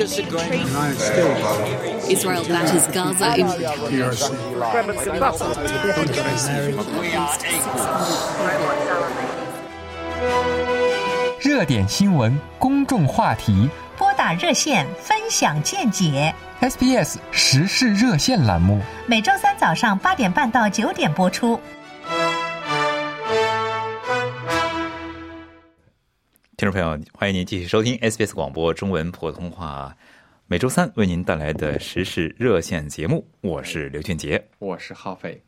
Agreement. Israel batters Gaza in We are equal. 热点新闻、公众话题拨打热线分享见解。，SBS 时事热线栏目。每周三早上八点半到九点播出。听众朋友，欢迎您继续收听 SBS 广播中文普通话，每周三为您带来的时事热线节目，我是刘俊杰。我是浩飞。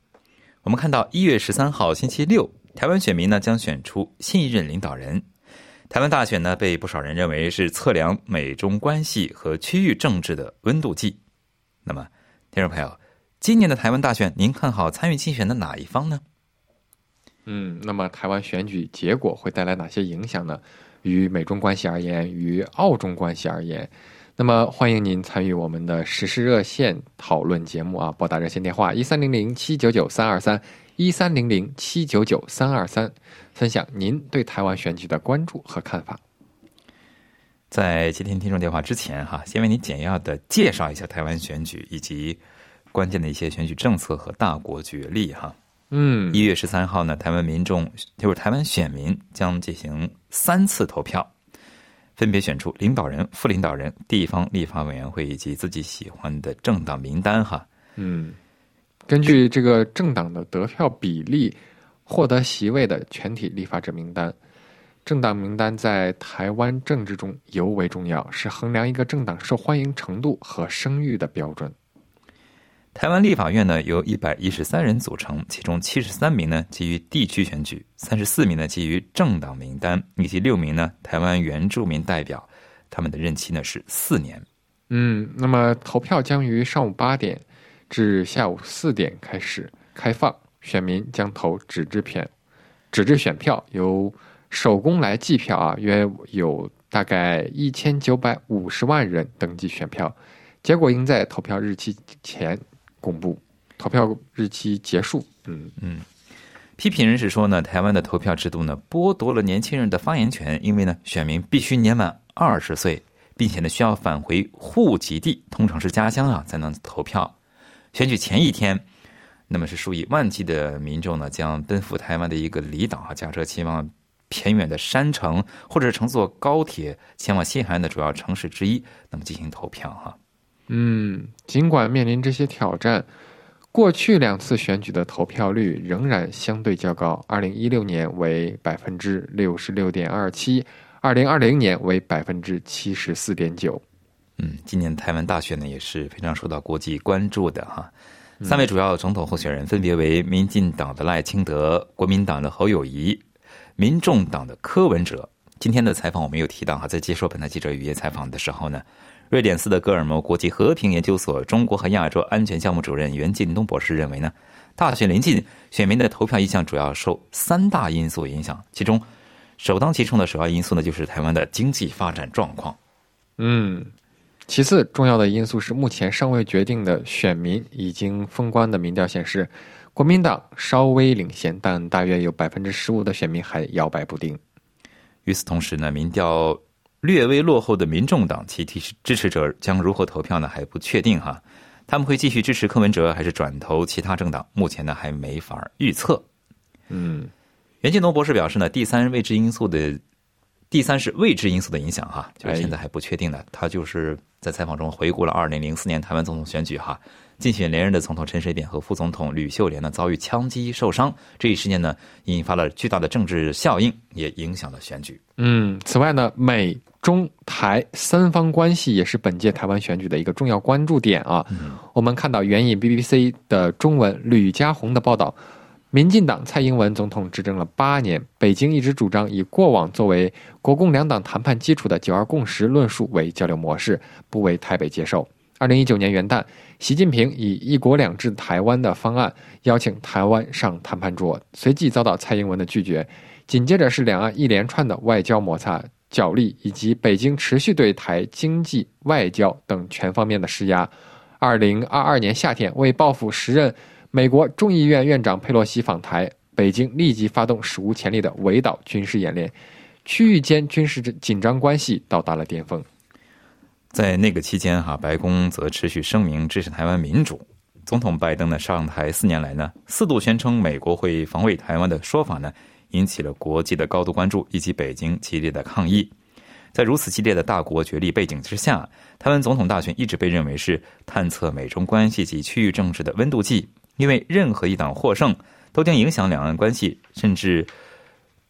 我们看到一月十三号星期六，台湾选民呢将选出新一任领导人。台湾大选呢被不少人认为是测量美中关系和区域政治的温度计。那么，听众朋友，今年的台湾大选，您看好参与竞选的哪一方呢？嗯，那么台湾选举结果会带来哪些影响呢？于美中关系而言，与澳中关系而言，那么欢迎您参与我们的实时热线讨论节目啊！拨打热线电话一三零零七九九三二三一三零零七九九三二三，分享您对台湾选举的关注和看法。在接听听众电话之前，哈，先为您简要的介绍一下台湾选举以及关键的一些选举政策和大国角力，哈。嗯一月十三号呢，台湾民众就是台湾选民将进行三次投票，分别选出领导人、副领导人、地方立法委员会以及自己喜欢的政党名单，哈。嗯，根据这个政党的得票比例，获得席位的全体立法者名单。政党名单在台湾政治中尤为重要，是衡量一个政党受欢迎程度和声誉的标准。台湾立法院呢由一百一十三人组成，其中七十三名呢基于地区选举，三十四名呢基于政党名单，以及六名呢台湾原住民代表，他们的任期呢是四年。嗯，那么投票将于上午八点至下午四点开始开放，选民将投纸质片，纸质选票由手工来计票啊，约有大概一千九百五十万人登记选票，结果应在投票日期前公布，投票日期结束。嗯嗯批评人士说呢，台湾的投票制度呢剥夺了年轻人的发言权，因为呢选民必须年满二十岁，并且呢需要返回户籍地，通常是家乡啊才能投票。选举前一天，那么是数以万计的民众呢将奔赴台湾的一个离岛啊，驾车前往偏远的山城，或者乘坐高铁前往西海岸的主要城市之一，那么进行投票哈。嗯，尽管面临这些挑战，过去两次选举的投票率仍然相对较高。二零一六年为百分之六十六点二七，二零二零年为百分之七十四点九。嗯，今年台湾大选呢也是非常受到国际关注的哈。三位主要总统候选人分别为民进党的赖清德、国民党的侯友谊、民众党的柯文哲。今天的采访我们有提到哈，在接受本台记者雨夜采访的时候呢，瑞典斯德哥尔摩国际和平研究所中国和亚洲安全项目主任袁进东博士认为呢，大选临近，选民的投票意向主要受三大因素影响，其中首当其冲的首要因素呢就是台湾的经济发展状况。嗯，其次重要的因素是目前尚未决定的选民已经封关的民调显示，国民党稍微领先，但大约有百分之十五的选民还摇摆不定。与此同时呢，民调略微落后的民众党其提支持者将如何投票呢？还不确定哈。他们会继续支持柯文哲，还是转投其他政党？目前呢还没法预测。嗯袁建东博士表示呢，第三未知因素的第三是未知因素的影响哈，就是哎现在还不确定的。他就是在采访中回顾了二零零四年台湾总统选举哈，竞选连任的总统陈水扁和副总统吕秀莲呢遭遇枪击受伤，这一事件呢引发了巨大的政治效应，也影响了选举。嗯，此外呢，美中台三方关系也是本届台湾选举的一个重要关注点啊。我们看到援引 BBC 的中文吕家宏的报道，民进党蔡英文总统执政了八年，北京一直主张以过往作为国共两党谈判基础的“九二共识”论述为交流模式，不为台北接受。二零一九年元旦，习近平以“一国两制”台湾的方案邀请台湾上谈判桌，随即遭到蔡英文的拒绝。紧接着是两岸一连串的外交摩擦、角力，以及北京持续对台经济、外交等全方面的施压。二零二二年夏天，为报复时任美国众议院院长佩洛西访台，北京立即发动史无前例的围岛军事演练，区域间军事紧张关系到达了巅峰。在那个期间，哈，白宫则持续声明支持台湾民主。总统拜登呢上台四年来呢，四度宣称美国会防卫台湾的说法呢，引起了国际的高度关注以及北京激烈的抗议。在如此激烈的大国角力背景之下，台湾总统大选一直被认为是探测美中关系及区域政治的温度计，因为任何一党获胜，都将影响两岸关系，甚至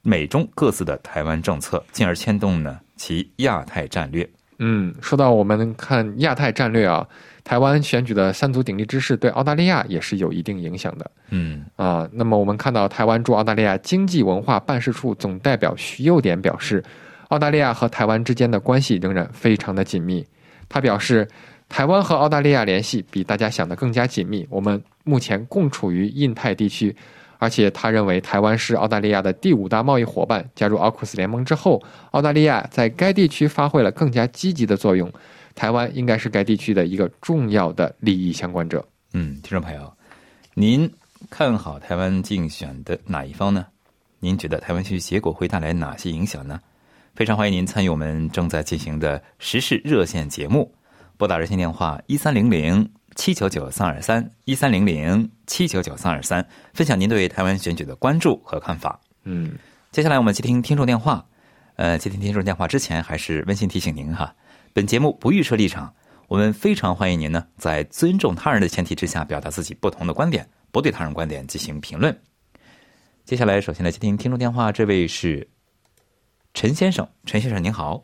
美中各自的台湾政策，进而牵动呢其亚太战略。嗯，说到我们看亚太战略啊，台湾选举的三足鼎立之势对澳大利亚也是有一定影响的。嗯啊，那么我们看到台湾驻澳大利亚经济文化办事处总代表徐佑典表示，澳大利亚和台湾之间的关系仍然非常的紧密。他表示，台湾和澳大利亚联系比大家想的更加紧密，我们目前共处于印太地区。而且他认为，台湾是澳大利亚的第五大贸易伙伴。加入奥库斯联盟之后，澳大利亚在该地区发挥了更加积极的作用。台湾应该是该地区的一个重要的利益相关者。嗯，听众朋友，您看好台湾竞选的哪一方呢？您觉得台湾选举结果会带来哪些影响呢？非常欢迎您参与我们正在进行的时事热线节目，拨打热线电话一三零零。七九九三二三一三零零七九九三二三，分享您对台湾选举的关注和看法。嗯，接下来我们接听听众电话。呃，接听听众电话之前，还是温馨提醒您哈，本节目不预设立场，我们非常欢迎您呢，在尊重他人的前提之下，表达自己不同的观点，不对他人观点进行评论。接下来，首先来接听听众电话，这位是陈先生，陈先生您好。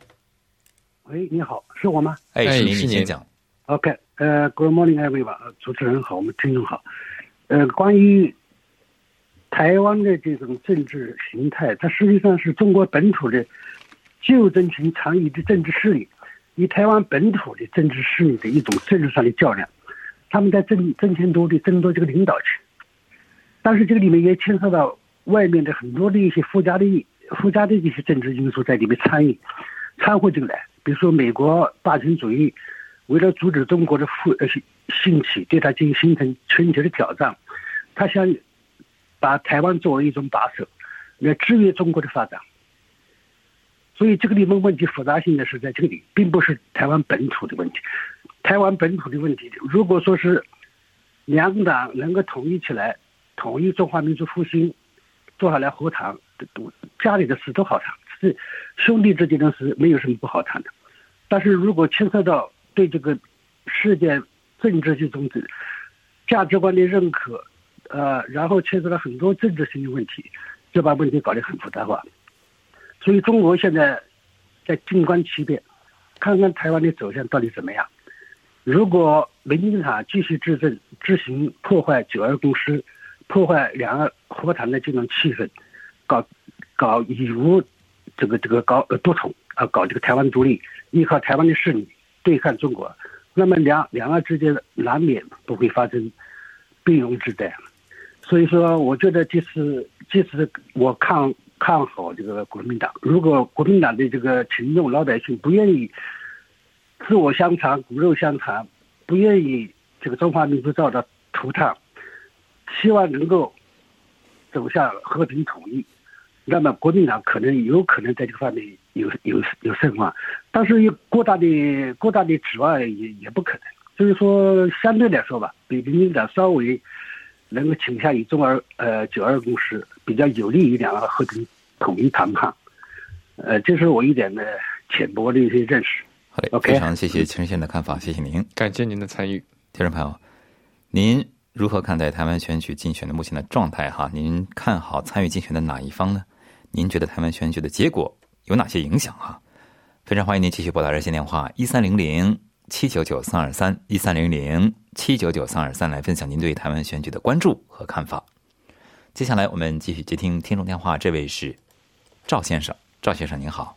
喂，你好，是我吗？哎，是您，是您讲。？OK，呃，Good morning, everyone，呃主持人好，我们听众好。呃，关于台湾的这种政治形态，它实际上是中国本土的旧政权参与的政治势力与台湾本土的政治势力的一种政治上的较量，他们在争争权夺利，争夺这个领导权。但是这个里面也牵涉到外面的很多的一些附加的附加的一些政治因素在里面参与掺和进来，比如说美国霸权主义。为了阻止中国的复呃兴起，对它进行形成全球的挑战，他想把台湾作为一种把手，来制约中国的发展。所以这个地方问题复杂性呢是在这里，并不是台湾本土的问题。台湾本土的问题，如果说是两党能够统一起来，统一中华民族复兴，坐下来和谈，家里的事都好谈，是兄弟之间的事，没有什么不好谈的。但是如果牵涉到对这个世界政治这种的价值观的认可，呃，然后牵涉了很多政治性的问题，就把问题搞得很复杂化。所以中国现在在静观其变，看看台湾的走向到底怎么样。如果民进党继续执政，执行破坏九二共识、破坏两岸和谈的这种气氛，搞搞以无这个这个搞呃独统啊，搞这个台湾独立，依靠台湾的势力。对抗中国，那么两两岸之间难免不会发生兵戎之战。所以说，我觉得即使即使我看看好这个国民党，如果国民党的这个群众老百姓不愿意自我相残、骨肉相残，不愿意这个中华民族遭到涂炭，希望能够走向和平统一。那么国民党可能有可能在这个方面有有有胜算，但是有过大的过大的指望也也不可能。就是说，相对来说吧，比民进党稍微能够倾向于中二呃九二共识，比较有利于两岸和平统一谈判。呃，这是我一点的浅薄的一些认识。好嘞 OK 非常谢谢陈先生的看法，谢谢您。感谢您的参与。听众朋友，您如何看待台湾选举竞选的目前的状态？哈，您看好参与竞选的哪一方呢？您觉得台湾选举的结果有哪些影响？哈，非常欢迎您继续拨打热线电话一三零零七九九三二三一三零零七九九三二三来分享您对台湾选举的关注和看法。接下来我们继续接听听众电话，这位是赵先生，赵先生您好。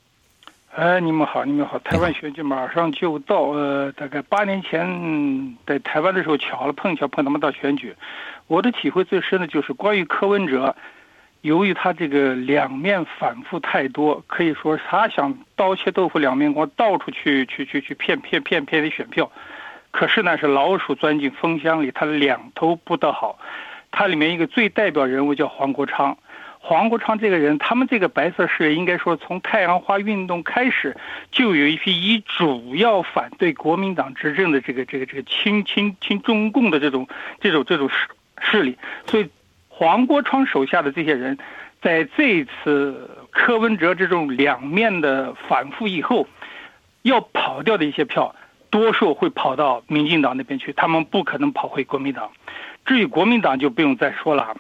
哎，你们好，你们好。台湾选举马上就到，呃，大概八年前在台湾的时候巧了，碰巧碰他们到选举。我的体会最深的就是关于柯文哲，由于他这个两面反复太多，可以说他想刀切豆腐两面光，到处去去去去骗骗骗骗的选票。可是呢，是老鼠钻进蜂箱里，他两头不得好。他里面一个最代表人物叫黄国昌。黄国昌这个人，他们这个白色事业应该说从太阳花运动开始，就有一批以主要反对国民党执政的这个这个这个亲亲亲中共的这种这种这种势势力，所以黄国昌手下的这些人，在这一次柯文哲这种两面的反复以后，要跑掉的一些票，多数会跑到民进党那边去，他们不可能跑回国民党。至于国民党就不用再说了。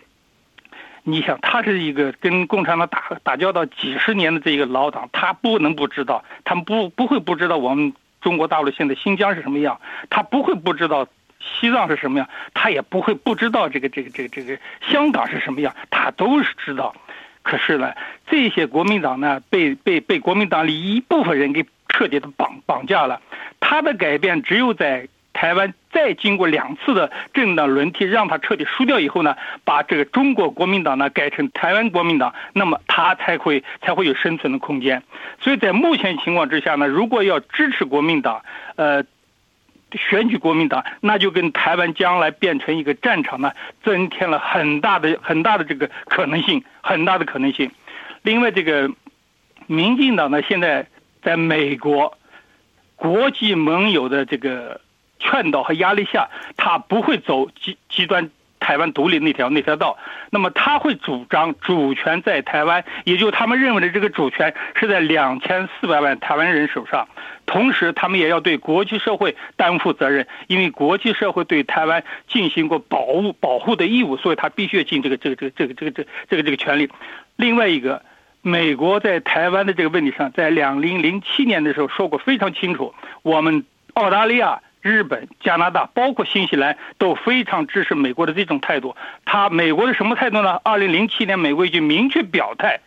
你想，他是一个跟共产党打打交道几十年的这个老党，他不能不知道，他们不不会不知道我们中国大陆现在新疆是什么样，他不会不知道西藏是什么样，他也不会不知道这个这个这个这个香港是什么样，他都是知道。可是呢，这些国民党呢，被被被国民党里一部分人给彻底的绑绑架了，他的改变只有在。台湾再经过两次的政党轮替，让他彻底输掉以后呢，把这个中国国民党呢改成台湾国民党，那么他才会才会有生存的空间。所以在目前情况之下呢，如果要支持国民党，呃，选举国民党，那就跟台湾将来变成一个战场呢，增添了很大的很大的这个可能性，很大的可能性。另外，这个民进党呢，现在在美国国际盟友的这个。劝导和压力下，他不会走极极端台湾独立那条那条道。那么他会主张主权在台湾，也就他们认为的这个主权是在两千四百万台湾人手上。同时，他们也要对国际社会担负责任，因为国际社会对台湾进行过保护保护的义务，所以他必须要尽这个这个这个这个这个这这个这个权利。另外一个，美国在台湾的这个问题上，在两零零七年的时候说过非常清楚，我们澳大利亚。日本、加拿大，包括新西兰，都非常支持美国的这种态度。他美国的什么态度呢？二零零七年，美国已经明确表态。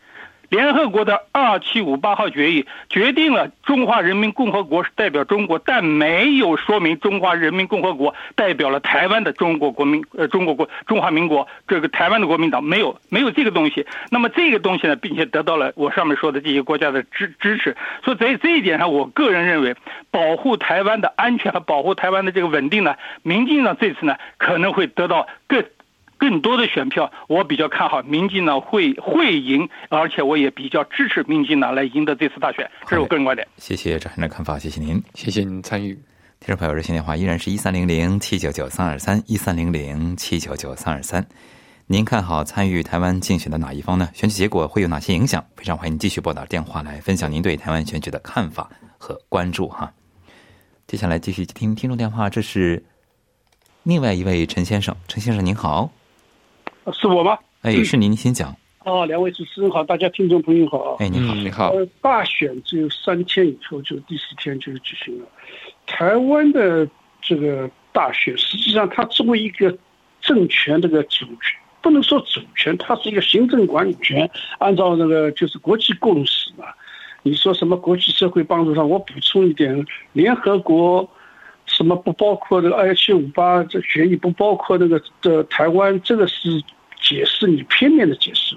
联合国的二七五八号决议决定了中华人民共和国是代表中国，但没有说明中华人民共和国代表了台湾的中国国民呃中国国中华民国这个台湾的国民党没有没有这个东西。那么这个东西呢，并且得到了我上面说的这些国家的支支持。所以在这一点上，我个人认为，保护台湾的安全和保护台湾的这个稳定呢，民进党这次呢可能会得到更。更多的选票，我比较看好民进党会会赢，而且我也比较支持民进党来赢得这次大选，这是我个人观点。谢谢张先生的看法，谢谢您，谢谢您参与。听众朋友，热线电话依然是一三零零七九九三二三一三零零七九九三二三。您看好参与台湾竞选的哪一方呢？选举结果会有哪些影响？非常欢迎继续拨打电话来分享您对台湾选举的看法和关注哈。接下来继续听听众电话，这是另外一位陈先生，陈先生您好。是我吗？哎，是您，您先讲。哦，两位主持人好，大家听众朋友好啊。哎，你好，你好。呃，大选只有三天以后，就第四天就举行了。台湾的这个大选，实际上它作为一个政权这个主权，不能说主权，它是一个行政管理权。按照那个就是国际共识嘛。你说什么国际社会帮助上？我补充一点，联合国。什么不包括这个二幺七五八这决议不包括那个的台湾，这个是解释你片面的解释。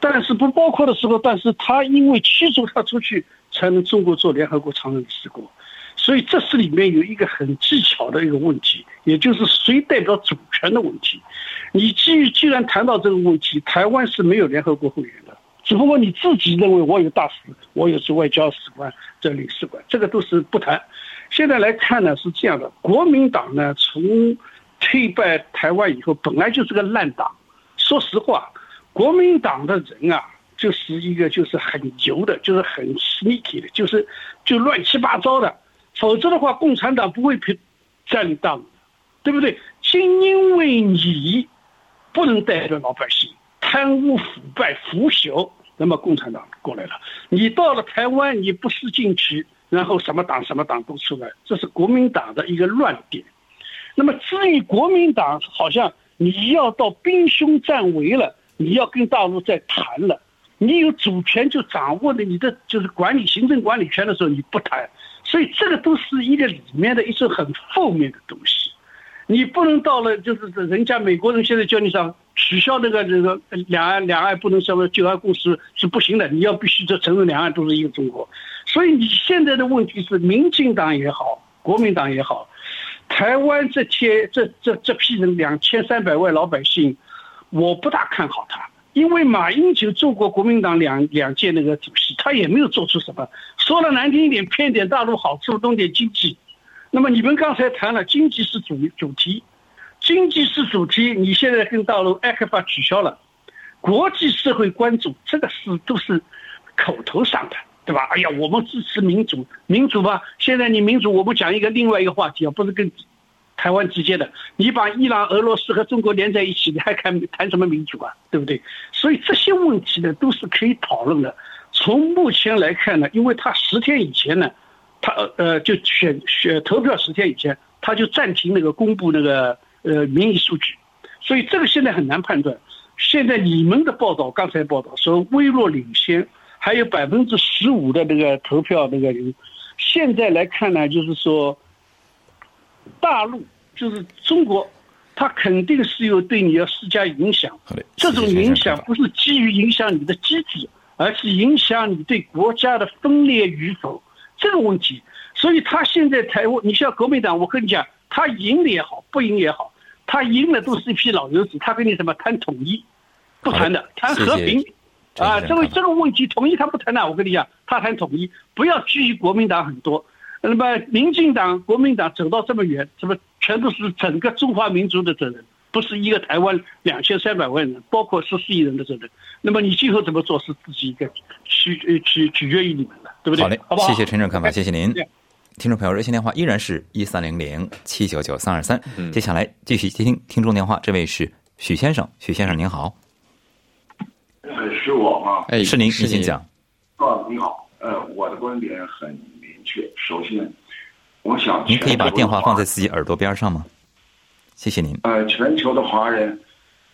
但是不包括的时候，但是他因为驱逐他出去，才能中国做联合国常任理事国，所以这是里面有一个很技巧的一个问题，也就是谁代表主权的问题。你既既然谈到这个问题，台湾是没有联合国会员的，只不过你自己认为我有大使，我有是外交使馆这领事馆，这个都是不谈。现在来看呢，是这样的，国民党呢从退败台湾以后，本来就是个烂党。说实话，国民党的人啊，就是一个就是很牛的，就是很 sneaky 的，就是就乱七八糟的。否则的话，共产党不会占占领大陆，对不对？就因为你不能代表老百姓，贪污腐败腐朽，那么共产党过来了。你到了台湾，你不思进取。然后什么党什么党都出来，这是国民党的一个乱点。那么至于国民党，好像你要到兵凶战危了，你要跟大陆再谈了，你有主权就掌握了你的就是管理行政管理权的时候，你不谈，所以这个都是一个里面的一种很负面的东西。你不能到了就是人家美国人现在叫你上取消那个这个两岸两岸不能成为九二共识是不行的，你要必须就承认两岸都是一个中国。所以你现在的问题是，民进党也好，国民党也好，台湾这些这这这批人两千三百万老百姓，我不大看好他。因为马英九做过国民党两两届那个主席，他也没有做出什么。说的难听一点，骗点大陆好处，弄点经济。那么你们刚才谈了经济是主主题，经济是主题，你现在跟大陆 a p 法取消了，国际社会关注这个是都是口头上的，对吧？哎呀，我们支持民主，民主吧。现在你民主，我们讲一个另外一个话题啊，不是跟台湾直接的。你把伊朗、俄罗斯和中国连在一起，你还谈谈什么民主啊？对不对？所以这些问题呢，都是可以讨论的。从目前来看呢，因为他十天以前呢。他呃，就选选投票十天以前，他就暂停那个公布那个呃民意数据，所以这个现在很难判断。现在你们的报道，刚才报道说微弱领先，还有百分之十五的那个投票那个人，现在来看呢，就是说大陆就是中国，他肯定是有对你要施加影响。这种影响不是基于影响你的机制，而是影响你对国家的分裂与否。这个问题，所以他现在台湾，你像国民党，我跟你讲，他赢了也好，不赢也好，他赢了都是一批老油子，他跟你什么谈统一，不谈的，谈和平，啊，这个这个问题统一他不谈的，我跟你讲，他谈统一，不要拘于国民党很多，那么民进党、国民党走到这么远，什么全都是整个中华民族的责任，不是一个台湾两千三百万人，包括十四亿人的责任。那么你今后怎么做，是自己一个取取取决于你们的。对不对？好嘞，好不好？谢谢陈总看法，谢谢您。听众朋友，热线电话依然是一三零零七九九三二三。接下来继续接听听众电话，这位是许先生，许先生您好。呃，是我吗？哎，是您，是您请讲。啊，你好。呃，我的观点很明确。首先，我想您可以把电话放在自己耳朵边上吗？谢谢您。呃，全球的华人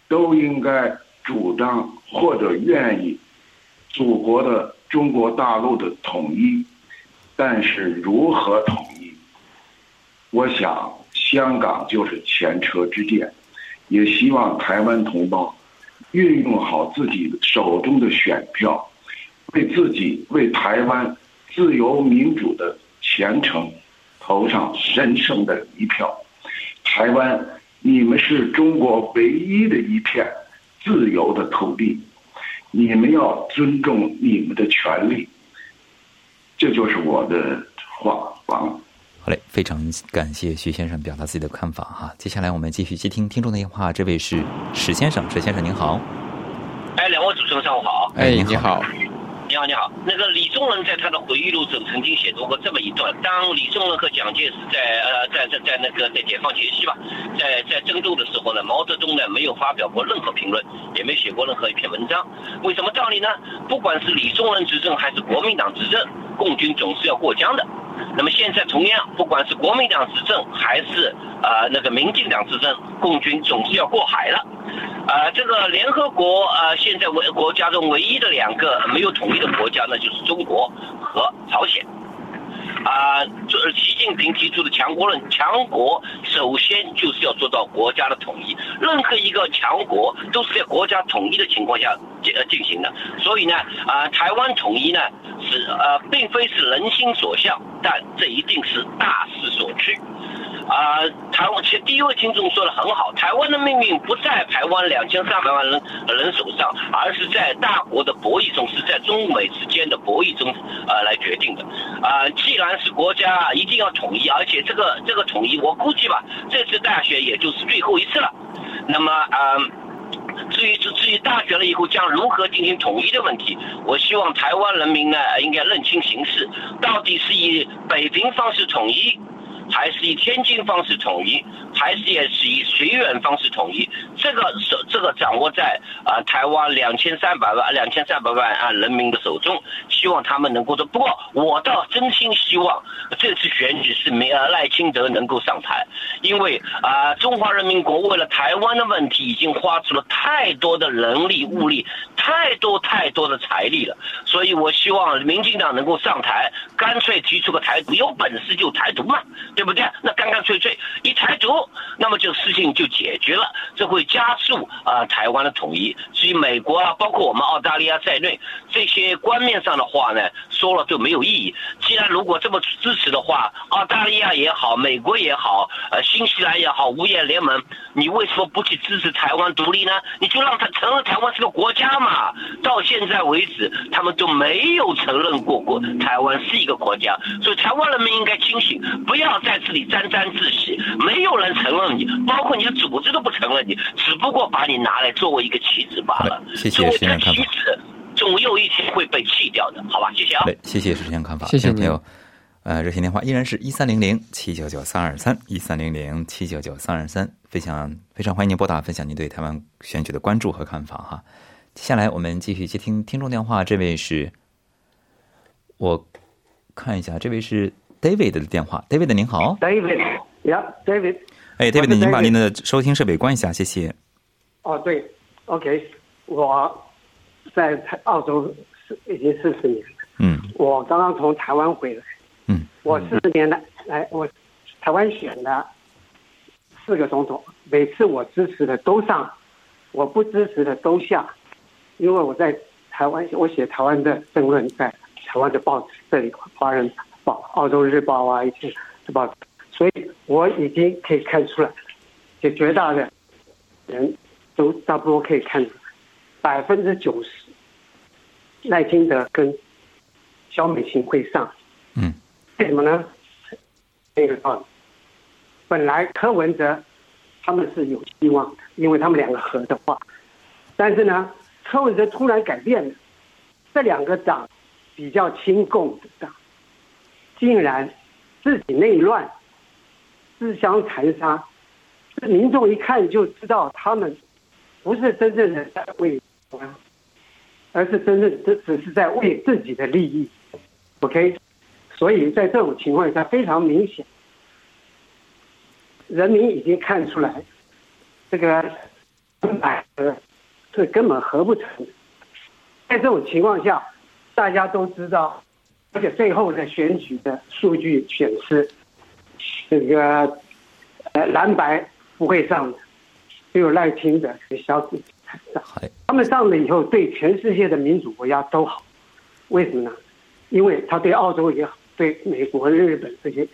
都应该主张或者愿意祖国的。中国大陆的统一，但是如何统一？我想香港就是前车之鉴，也希望台湾同胞运用好自己手中的选票，为自己、为台湾自由民主的前程投上神圣的一票。台湾，你们是中国唯一的一片自由的土地。你们要尊重你们的权利，这就是我的话。完了。好嘞，非常感谢徐先生表达自己的看法哈。接下来我们继续接听听众的电话，这位是史先生，史先生您好。哎，两位主持人上午好。哎，你好。你好，你好。那个李宗仁在他的回忆录中曾经写作过这么一段：当李宗仁和蒋介石在呃在在在那个在解放前夕吧，在在争斗的时候呢，毛泽东呢没有发表过任何评论，也没写过任何一篇文章。为什么道理呢？不管是李宗仁执政还是国民党执政，共军总是要过江的。那么现在同样，不管是国民党执政还是呃那个民进党执政，共军总是要过海了。呃，这个联合国呃，现在唯国家中唯一的两个没有统一的国家呢，就是中国和朝鲜。啊，这习近平提出的强国论，强国首先就是要做到国家的统一。任何一个强国都是在国家统一的情况下进进行的。所以呢，啊，台湾统一呢是呃，并非是人心所向，但这一定是大势所趋。啊，台湾其实第一位听众说的很好，台湾的命运不在台湾两千三百万人人手上，而是在大国的博弈中，是在中美之间的博弈中，呃，来决定的。啊，既然是国家一定要统一，而且这个这个统一，我估计吧，这次大选也就是最后一次了。那么，啊，至于至至于大选了以后将如何进行统一的问题，我希望台湾人民呢应该认清形势，到底是以北平方式统一。还是以天津方式统一，还是也是以绥远方式统一？这个是这个掌握在啊、台湾两千三百万两千三百万啊人民的手中，希望他们能够做。不过我倒真心希望这次选举是没呃赖清德能够上台，因为啊、中华人民国为了台湾的问题已经花出了太多的人力物力，太多太多的财力了，所以我希望民进党能够上台，干脆提出个台独，有本事就台独嘛，对不对？那干干脆脆一台独，那么这个事情就解决了，这会加速啊、台湾的统一。至于美国啊，包括我们澳大利亚在内，这些官面上的话呢，说了就没有意义。既然如果这么支持的话，澳大利亚也好，美国也好，呃，新西兰也好，五眼联盟，你为什么不去支持台湾独立呢？你就让他承认台湾是个国家嘛。到现在为止，他们都没有承认过过台湾是一个国家，所以台湾人民应该清醒，不要在这里沾沾自喜。没有人承认你，包括你的组织都不承认你，只不过把你拿来作为一个棋子罢了。谢谢作为一个实验看法棋子，总有一天会被弃掉的，好吧？谢谢啊。对，谢谢实验看法，谢谢您还有。呃，热线电话依然是一三零零七九九三二三一三零零七九九三二三，非常非常欢迎您拨打分享您对台湾选举的关注和看法哈。接下来我们继续接听听众电话，这位是，我看一下，这位是 David 的电话，David 您好，David，呀、，David，哎我是，David 您把您的收听设备关一下，谢谢。哦，对，OK，我在台澳洲是已经四十年了，嗯我刚刚从台湾回来，嗯，我四十年来来，我台湾选了四个总统，每次我支持的都上，我不支持的都下，因为我在台湾，我写台湾的政论在台湾的报纸这里，华人报、澳洲日报啊一些的报纸，所以我已经可以看出来，就绝大的人都差不多可以看出来，百分之九十赖清德跟肖美琴会上。嗯，为什么呢？这个道理，本来柯文哲他们是有希望的，因为他们两个合的话，但是呢，柯文哲突然改变了，这两个党比较亲共的党，竟然自己内乱，自相残杀，这民众一看就知道他们不是真正的在为台湾，而是真正只只是在为自己的利益。OK，所以在这种情况下非常明显，人民已经看出来，这个买的这根本合不成。在这种情况下，大家都知道，而且最后的选举的数据显示，这个呃蓝白不会上的，只有赖清德和萧子才上。他们上了以后，对全世界的民主国家都好。为什么呢？因为他对澳洲也好，对美国、日本这些，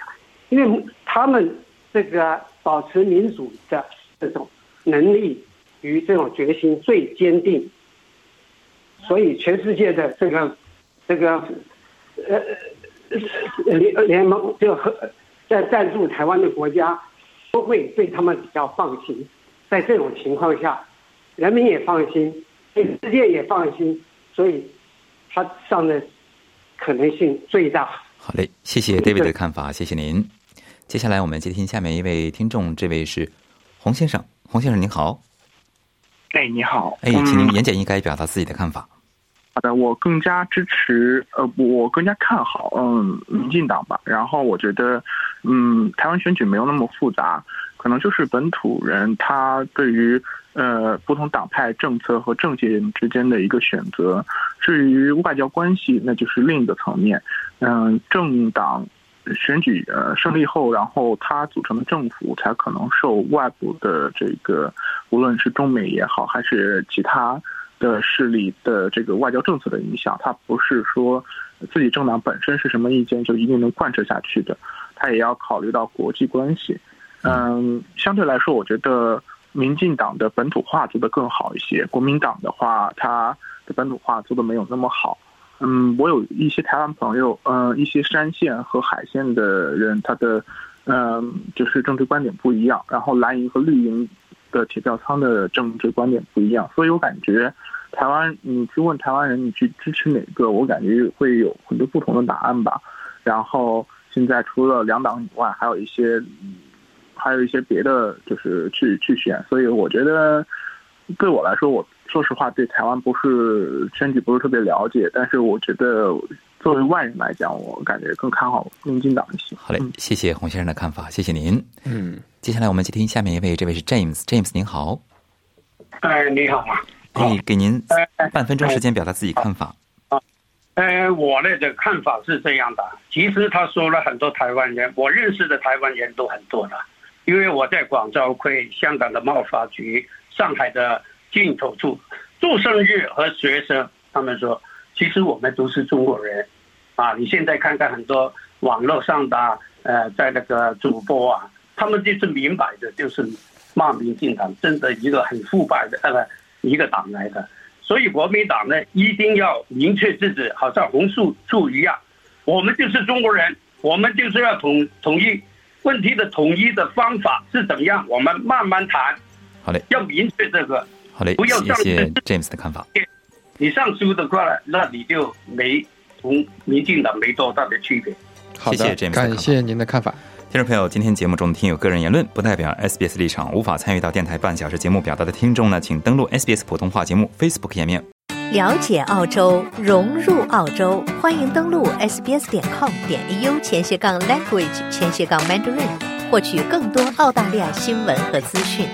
因为他们这个保持民主的这种能力与这种决心最坚定，所以全世界的这个这个呃联联盟就和在赞助台湾的国家都会对他们比较放心。在这种情况下，人民也放心，对世界也放心，所以他上的可能性最大。好嘞，谢谢 David 的看法，谢谢您。接下来我们接听下面一位听众，这位是洪先生，洪先生您好，哎，你好，哎，请您言简意赅表达自己的看法。好的，我更加支持，呃，我更加看好，嗯，民进党吧。然后我觉得，嗯，台湾选举没有那么复杂，可能就是本土人他对于呃不同党派政策和政界之间的一个选择。至于外交关系，那就是另一个层面。嗯，政党选举呃胜利后，然后他组成的政府才可能受外部的这个，无论是中美也好，还是其他。的势力的这个外交政策的影响，它不是说自己政党本身是什么意见就一定能贯彻下去的，它也要考虑到国际关系。嗯，相对来说，我觉得民进党的本土化做得更好一些，国民党的话，它的本土化做得没有那么好。嗯，我有一些台湾朋友，嗯，一些山县和海县的人，他的嗯就是政治观点不一样，然后蓝营和绿营。的铁票仓的政治观点不一样，所以我感觉台湾，你去问台湾人，你去支持哪个，我感觉会有很多不同的答案吧。然后现在除了两党以外，还有一些，嗯还有一些别的，就是去去选。所以我觉得，对我来说，我说实话对台湾不是选举不是特别了解，但是我觉得作为外人来讲，我感觉更看好民进党一些。好嘞，谢谢洪先生的看法，谢谢您。嗯，接下来我们接听下面一位，这位是 James，James 您好，哎，你好啊。可以给您半分钟时间表达自己看法。啊呃，我的这个看法是这样的，其实他说了很多台湾人，我认识的台湾人都很多的，因为我在广州会、香港的贸发局、上海的进口处做生日和学生，他们说，其实我们都是中国人，啊，你现在看看很多网络上的呃，在那个主播啊，他们就是明摆着，就是骂民进党，真的一个很腐败的呃不一个党来的。所以国民党呢，一定要明确自己，好像红树树一样，我们就是中国人，我们就是要统统一。问题的统一的方法是怎么样？我们慢慢谈。好嘞，要明确这个。好嘞，不要上谢谢 James 的看法。你上书的话，那你就没同民进党没多大的区别。好的，谢谢 James 的感谢您的看法。听众朋友，今天节目中的听友个人言论不代表 SBS 立场，无法参与到电台半小时节目表达的听众呢，请登录 SBS 普通话节目 Facebook 页面。了解澳洲，融入澳洲，欢迎登录 sbs 点 com 点 au 前斜杠 language 前斜杠 mandarin，获取更多澳大利亚新闻和资讯。